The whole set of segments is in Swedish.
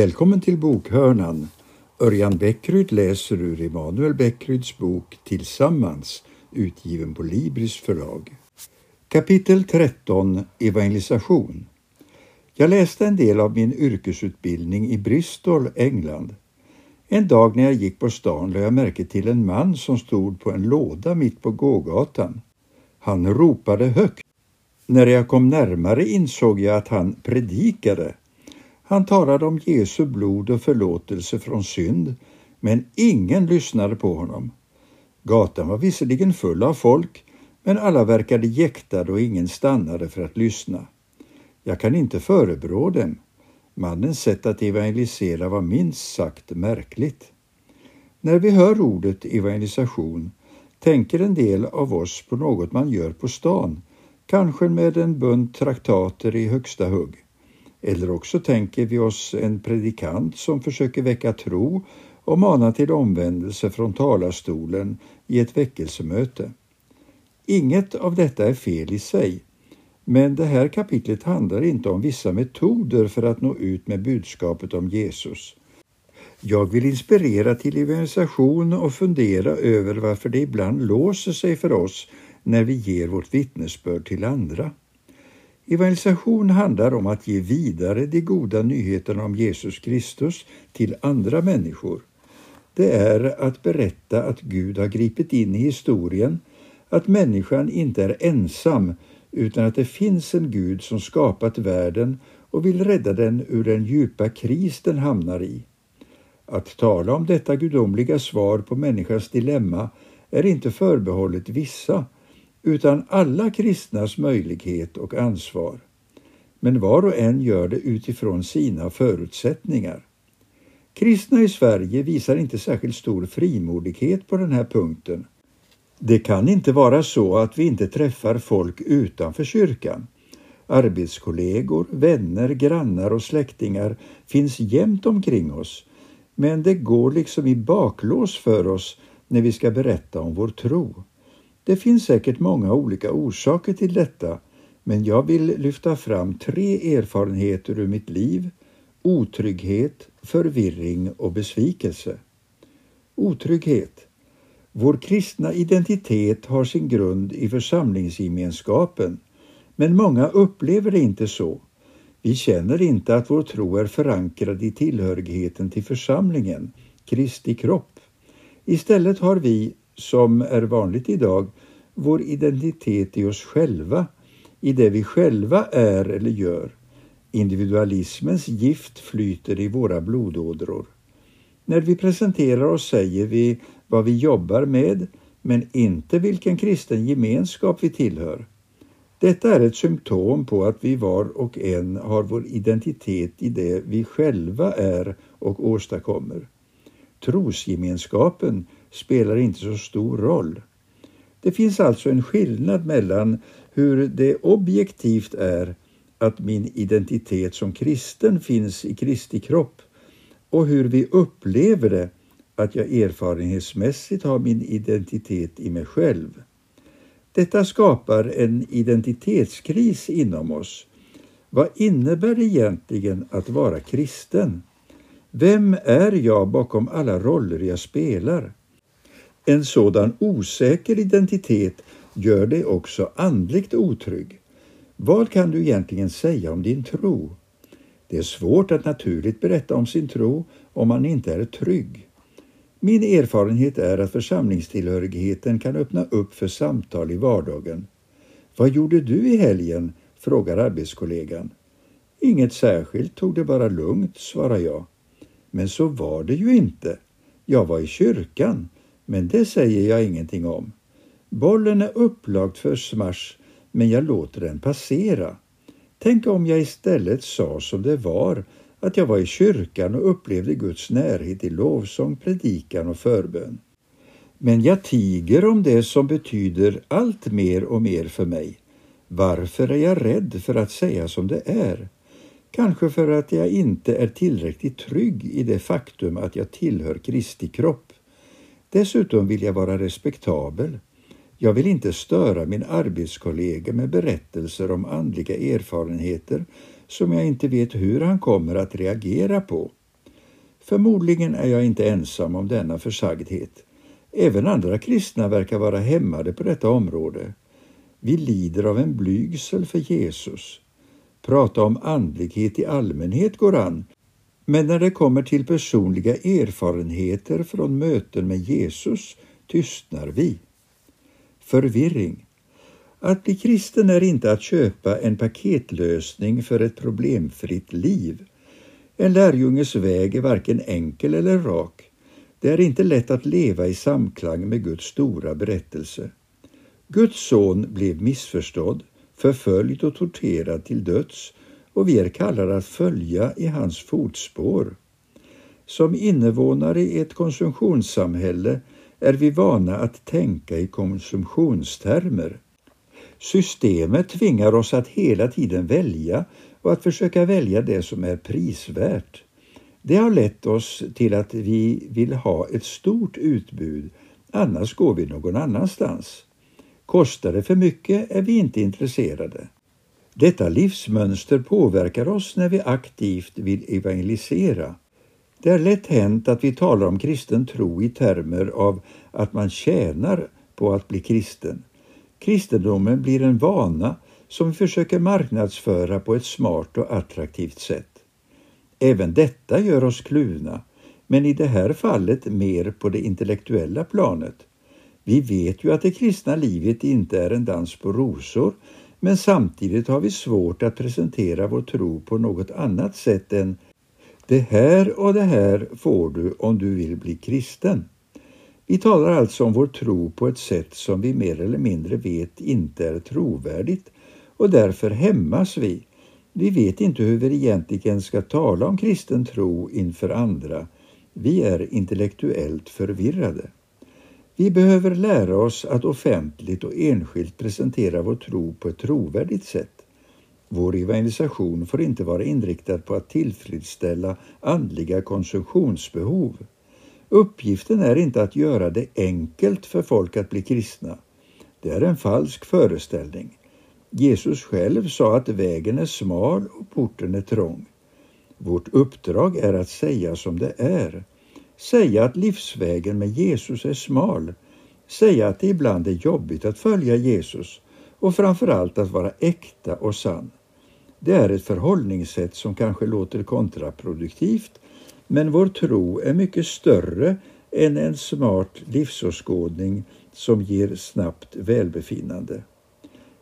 Välkommen till bokhörnan. Örjan Bäckryd läser ur Emanuel Bäckryds bok Tillsammans, utgiven på Libris förlag. Kapitel 13 Evangelisation Jag läste en del av min yrkesutbildning i Bristol, England. En dag när jag gick på stan lade jag märke till en man som stod på en låda mitt på gågatan. Han ropade högt. När jag kom närmare insåg jag att han predikade. Han talade om Jesu blod och förlåtelse från synd, men ingen lyssnade på honom. Gatan var visserligen full av folk, men alla verkade jäktade och ingen stannade för att lyssna. Jag kan inte förebrå dem. Mannens sätt att evangelisera var minst sagt märkligt. När vi hör ordet evangelisation tänker en del av oss på något man gör på stan, kanske med en bunt traktater i högsta hugg. Eller också tänker vi oss en predikant som försöker väcka tro och mana till omvändelse från talarstolen i ett väckelsemöte. Inget av detta är fel i sig, men det här kapitlet handlar inte om vissa metoder för att nå ut med budskapet om Jesus. Jag vill inspirera till evangelisation och fundera över varför det ibland låser sig för oss när vi ger vårt vittnesbörd till andra. Evangelisation handlar om att ge vidare de goda nyheterna om Jesus Kristus till andra människor. Det är att berätta att Gud har gripit in i historien, att människan inte är ensam utan att det finns en Gud som skapat världen och vill rädda den ur den djupa kris den hamnar i. Att tala om detta gudomliga svar på människans dilemma är inte förbehållet vissa, utan alla kristnas möjlighet och ansvar. Men var och en gör det utifrån sina förutsättningar. Kristna i Sverige visar inte särskilt stor frimodighet på den här punkten. Det kan inte vara så att vi inte träffar folk utanför kyrkan. Arbetskollegor, vänner, grannar och släktingar finns jämt omkring oss, men det går liksom i baklås för oss när vi ska berätta om vår tro. Det finns säkert många olika orsaker till detta, men jag vill lyfta fram tre erfarenheter ur mitt liv, otrygghet, förvirring och besvikelse. Otrygghet. Vår kristna identitet har sin grund i församlingsgemenskapen, men många upplever det inte så. Vi känner inte att vår tro är förankrad i tillhörigheten till församlingen, Kristi kropp. Istället har vi, som är vanligt idag, vår identitet i oss själva, i det vi själva är eller gör. Individualismens gift flyter i våra blodådror. När vi presenterar oss säger vi vad vi jobbar med, men inte vilken kristen gemenskap vi tillhör. Detta är ett symptom på att vi var och en har vår identitet i det vi själva är och åstadkommer. Trosgemenskapen spelar inte så stor roll. Det finns alltså en skillnad mellan hur det objektivt är att min identitet som kristen finns i Kristi kropp och hur vi upplever det att jag erfarenhetsmässigt har min identitet i mig själv. Detta skapar en identitetskris inom oss. Vad innebär det egentligen att vara kristen? Vem är jag bakom alla roller jag spelar? En sådan osäker identitet gör dig också andligt otrygg. Vad kan du egentligen säga om din tro? Det är svårt att naturligt berätta om sin tro om man inte är trygg. Min erfarenhet är att församlingstillhörigheten kan öppna upp för samtal i vardagen. Vad gjorde du i helgen? frågar arbetskollegan. Inget särskilt, tog det bara lugnt, svarar jag. Men så var det ju inte. Jag var i kyrkan, men det säger jag ingenting om. Bollen är upplagd för smash, men jag låter den passera. Tänk om jag istället sa som det var, att jag var i kyrkan och upplevde Guds närhet i lovsång, predikan och förbön. Men jag tiger om det som betyder allt mer och mer för mig. Varför är jag rädd för att säga som det är? Kanske för att jag inte är tillräckligt trygg i det faktum att jag tillhör Kristi kropp. Dessutom vill jag vara respektabel. Jag vill inte störa min arbetskollega med berättelser om andliga erfarenheter som jag inte vet hur han kommer att reagera på. Förmodligen är jag inte ensam om denna försagdhet. Även andra kristna verkar vara hämmade på detta område. Vi lider av en blygsel för Jesus. Prata om andlighet i allmänhet går an, men när det kommer till personliga erfarenheter från möten med Jesus tystnar vi. Förvirring. Att bli kristen är inte att köpa en paketlösning för ett problemfritt liv. En lärjunges väg är varken enkel eller rak. Det är inte lätt att leva i samklang med Guds stora berättelse. Guds son blev missförstådd, förföljd och torterad till döds och vi är kallade att följa i hans fotspår. Som invånare i ett konsumtionssamhälle är vi vana att tänka i konsumtionstermer. Systemet tvingar oss att hela tiden välja och att försöka välja det som är prisvärt. Det har lett oss till att vi vill ha ett stort utbud, annars går vi någon annanstans. Kostar det för mycket är vi inte intresserade. Detta livsmönster påverkar oss när vi aktivt vill evangelisera. Det är lätt hänt att vi talar om kristen tro i termer av att man tjänar på att bli kristen. Kristendomen blir en vana som vi försöker marknadsföra på ett smart och attraktivt sätt. Även detta gör oss kluvna, men i det här fallet mer på det intellektuella planet. Vi vet ju att det kristna livet inte är en dans på rosor, men samtidigt har vi svårt att presentera vår tro på något annat sätt än det här och det här får du om du vill bli kristen. Vi talar alltså om vår tro på ett sätt som vi mer eller mindre vet inte är trovärdigt och därför hämmas vi. Vi vet inte hur vi egentligen ska tala om kristen tro inför andra. Vi är intellektuellt förvirrade. Vi behöver lära oss att offentligt och enskilt presentera vår tro på ett trovärdigt sätt. Vår evangelisation får inte vara inriktad på att tillfredsställa andliga konsumtionsbehov. Uppgiften är inte att göra det enkelt för folk att bli kristna. Det är en falsk föreställning. Jesus själv sa att vägen är smal och porten är trång. Vårt uppdrag är att säga som det är. Säga att livsvägen med Jesus är smal. Säga att det ibland är jobbigt att följa Jesus och framförallt att vara äkta och sann. Det är ett förhållningssätt som kanske låter kontraproduktivt men vår tro är mycket större än en smart livsåskådning som ger snabbt välbefinnande.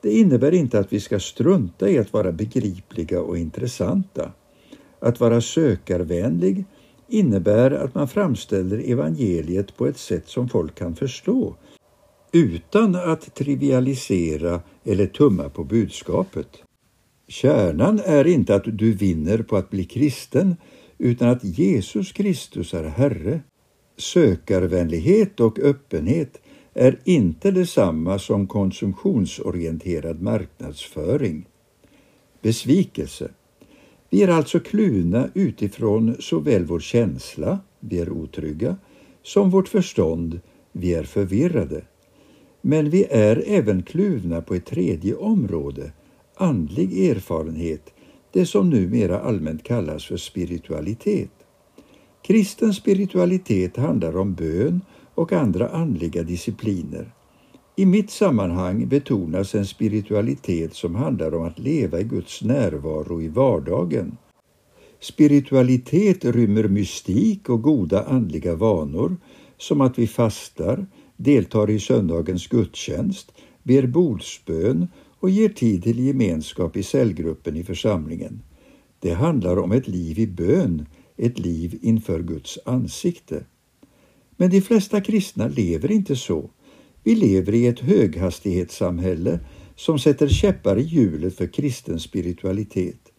Det innebär inte att vi ska strunta i att vara begripliga och intressanta. Att vara sökarvänlig innebär att man framställer evangeliet på ett sätt som folk kan förstå utan att trivialisera eller tumma på budskapet. Kärnan är inte att du vinner på att bli kristen utan att Jesus Kristus är Herre. Sökarvänlighet och öppenhet är inte detsamma som konsumtionsorienterad marknadsföring. Besvikelse. Vi är alltså kluvna utifrån såväl vår känsla, vi är otrygga, som vårt förstånd, vi är förvirrade. Men vi är även kluvna på ett tredje område, andlig erfarenhet, det som numera allmänt kallas för spiritualitet. Kristen spiritualitet handlar om bön och andra andliga discipliner. I mitt sammanhang betonas en spiritualitet som handlar om att leva i Guds närvaro i vardagen. Spiritualitet rymmer mystik och goda andliga vanor som att vi fastar, deltar i söndagens gudstjänst, ber bordsbön och ger tid till gemenskap i cellgruppen i församlingen. Det handlar om ett liv i bön, ett liv inför Guds ansikte. Men de flesta kristna lever inte så. Vi lever i ett höghastighetssamhälle som sätter käppar i hjulet för kristen spiritualitet.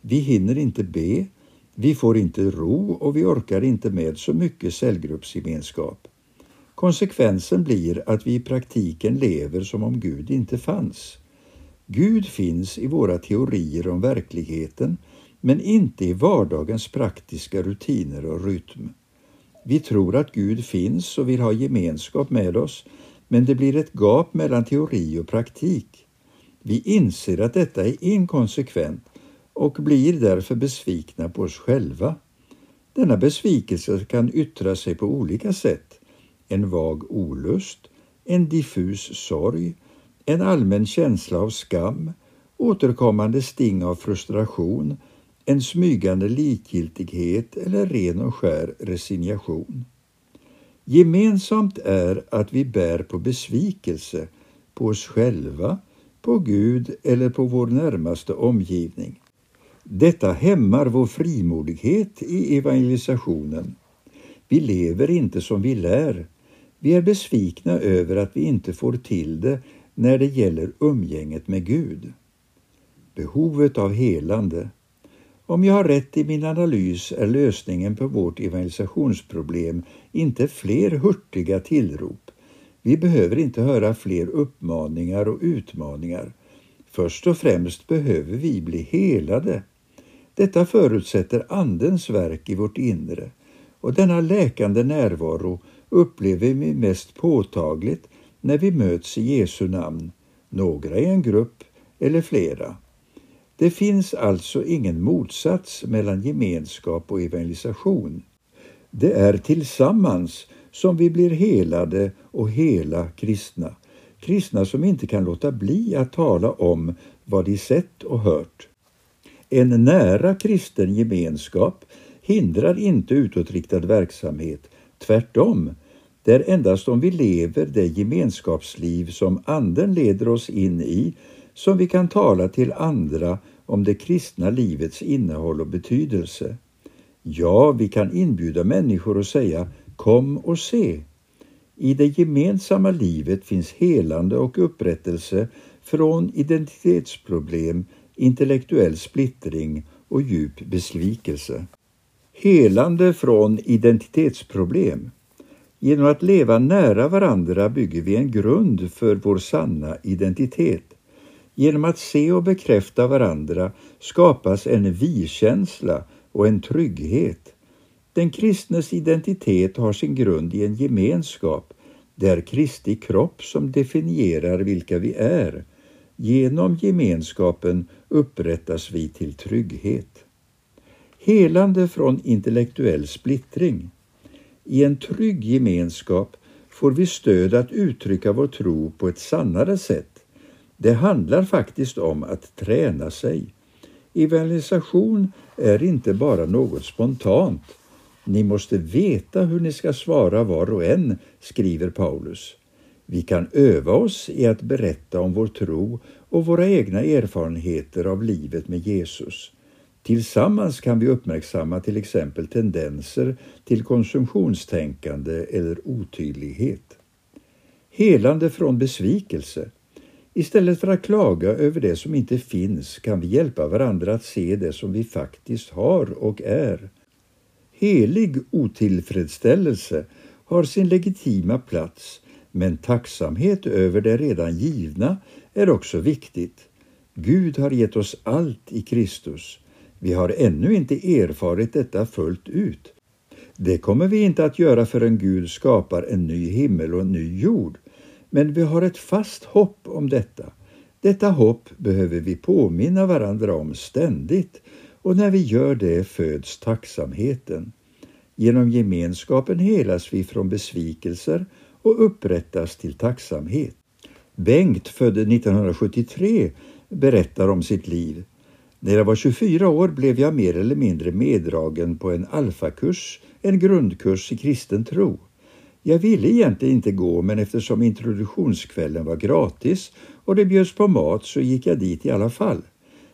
Vi hinner inte be, vi får inte ro och vi orkar inte med så mycket cellgruppsgemenskap. Konsekvensen blir att vi i praktiken lever som om Gud inte fanns. Gud finns i våra teorier om verkligheten men inte i vardagens praktiska rutiner och rytm. Vi tror att Gud finns och vill ha gemenskap med oss men det blir ett gap mellan teori och praktik. Vi inser att detta är inkonsekvent och blir därför besvikna på oss själva. Denna besvikelse kan yttra sig på olika sätt. En vag olust, en diffus sorg, en allmän känsla av skam, återkommande sting av frustration, en smygande likgiltighet eller ren och skär resignation. Gemensamt är att vi bär på besvikelse, på oss själva, på Gud eller på vår närmaste omgivning. Detta hämmar vår frimodighet i evangelisationen. Vi lever inte som vi lär. Vi är besvikna över att vi inte får till det när det gäller umgänget med Gud. Behovet av helande. Om jag har rätt i min analys är lösningen på vårt evangelisationsproblem inte fler hurtiga tillrop. Vi behöver inte höra fler uppmaningar och utmaningar. Först och främst behöver vi bli helade. Detta förutsätter Andens verk i vårt inre och denna läkande närvaro upplever vi mest påtagligt när vi möts i Jesu namn, några i en grupp eller flera. Det finns alltså ingen motsats mellan gemenskap och evangelisation. Det är tillsammans som vi blir helade och hela kristna. Kristna som inte kan låta bli att tala om vad de sett och hört. En nära kristen gemenskap hindrar inte utåtriktad verksamhet. Tvärtom, det är endast om vi lever det gemenskapsliv som Anden leder oss in i som vi kan tala till andra om det kristna livets innehåll och betydelse. Ja, vi kan inbjuda människor och säga Kom och se. I det gemensamma livet finns helande och upprättelse från identitetsproblem, intellektuell splittring och djup besvikelse. Helande från identitetsproblem. Genom att leva nära varandra bygger vi en grund för vår sanna identitet. Genom att se och bekräfta varandra skapas en vi-känsla och en trygghet. Den kristnes identitet har sin grund i en gemenskap. Det är Kristi kropp som definierar vilka vi är. Genom gemenskapen upprättas vi till trygghet. Helande från intellektuell splittring. I en trygg gemenskap får vi stöd att uttrycka vår tro på ett sannare sätt. Det handlar faktiskt om att träna sig. Evangelisation är inte bara något spontant. Ni måste veta hur ni ska svara var och en, skriver Paulus. Vi kan öva oss i att berätta om vår tro och våra egna erfarenheter av livet med Jesus. Tillsammans kan vi uppmärksamma till exempel tendenser till konsumtionstänkande eller otydlighet. Helande från besvikelse. Istället för att klaga över det som inte finns kan vi hjälpa varandra att se det som vi faktiskt har och är. Helig otillfredsställelse har sin legitima plats men tacksamhet över det redan givna är också viktigt. Gud har gett oss allt i Kristus. Vi har ännu inte erfarit detta fullt ut. Det kommer vi inte att göra förrän Gud skapar en ny himmel och en ny jord. Men vi har ett fast hopp om detta. Detta hopp behöver vi påminna varandra om ständigt och när vi gör det föds tacksamheten. Genom gemenskapen helas vi från besvikelser och upprättas till tacksamhet. Bengt, född 1973, berättar om sitt liv. När jag var 24 år blev jag mer eller mindre meddragen på en alfakurs, en grundkurs i kristen tro. Jag ville egentligen inte gå men eftersom introduktionskvällen var gratis och det bjöds på mat så gick jag dit i alla fall.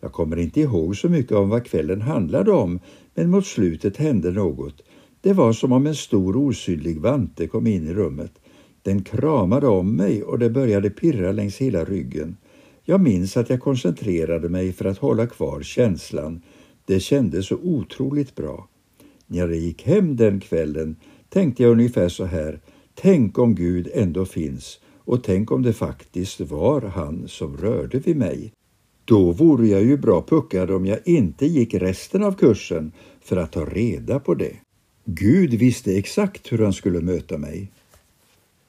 Jag kommer inte ihåg så mycket om vad kvällen handlade om men mot slutet hände något. Det var som om en stor osynlig vante kom in i rummet. Den kramade om mig och det började pirra längs hela ryggen. Jag minns att jag koncentrerade mig för att hålla kvar känslan. Det kändes så otroligt bra. När jag gick hem den kvällen tänkte jag ungefär så här. Tänk om Gud ändå finns och tänk om det faktiskt var han som rörde vid mig. Då vore jag ju bra puckad om jag inte gick resten av kursen för att ta reda på det. Gud visste exakt hur han skulle möta mig.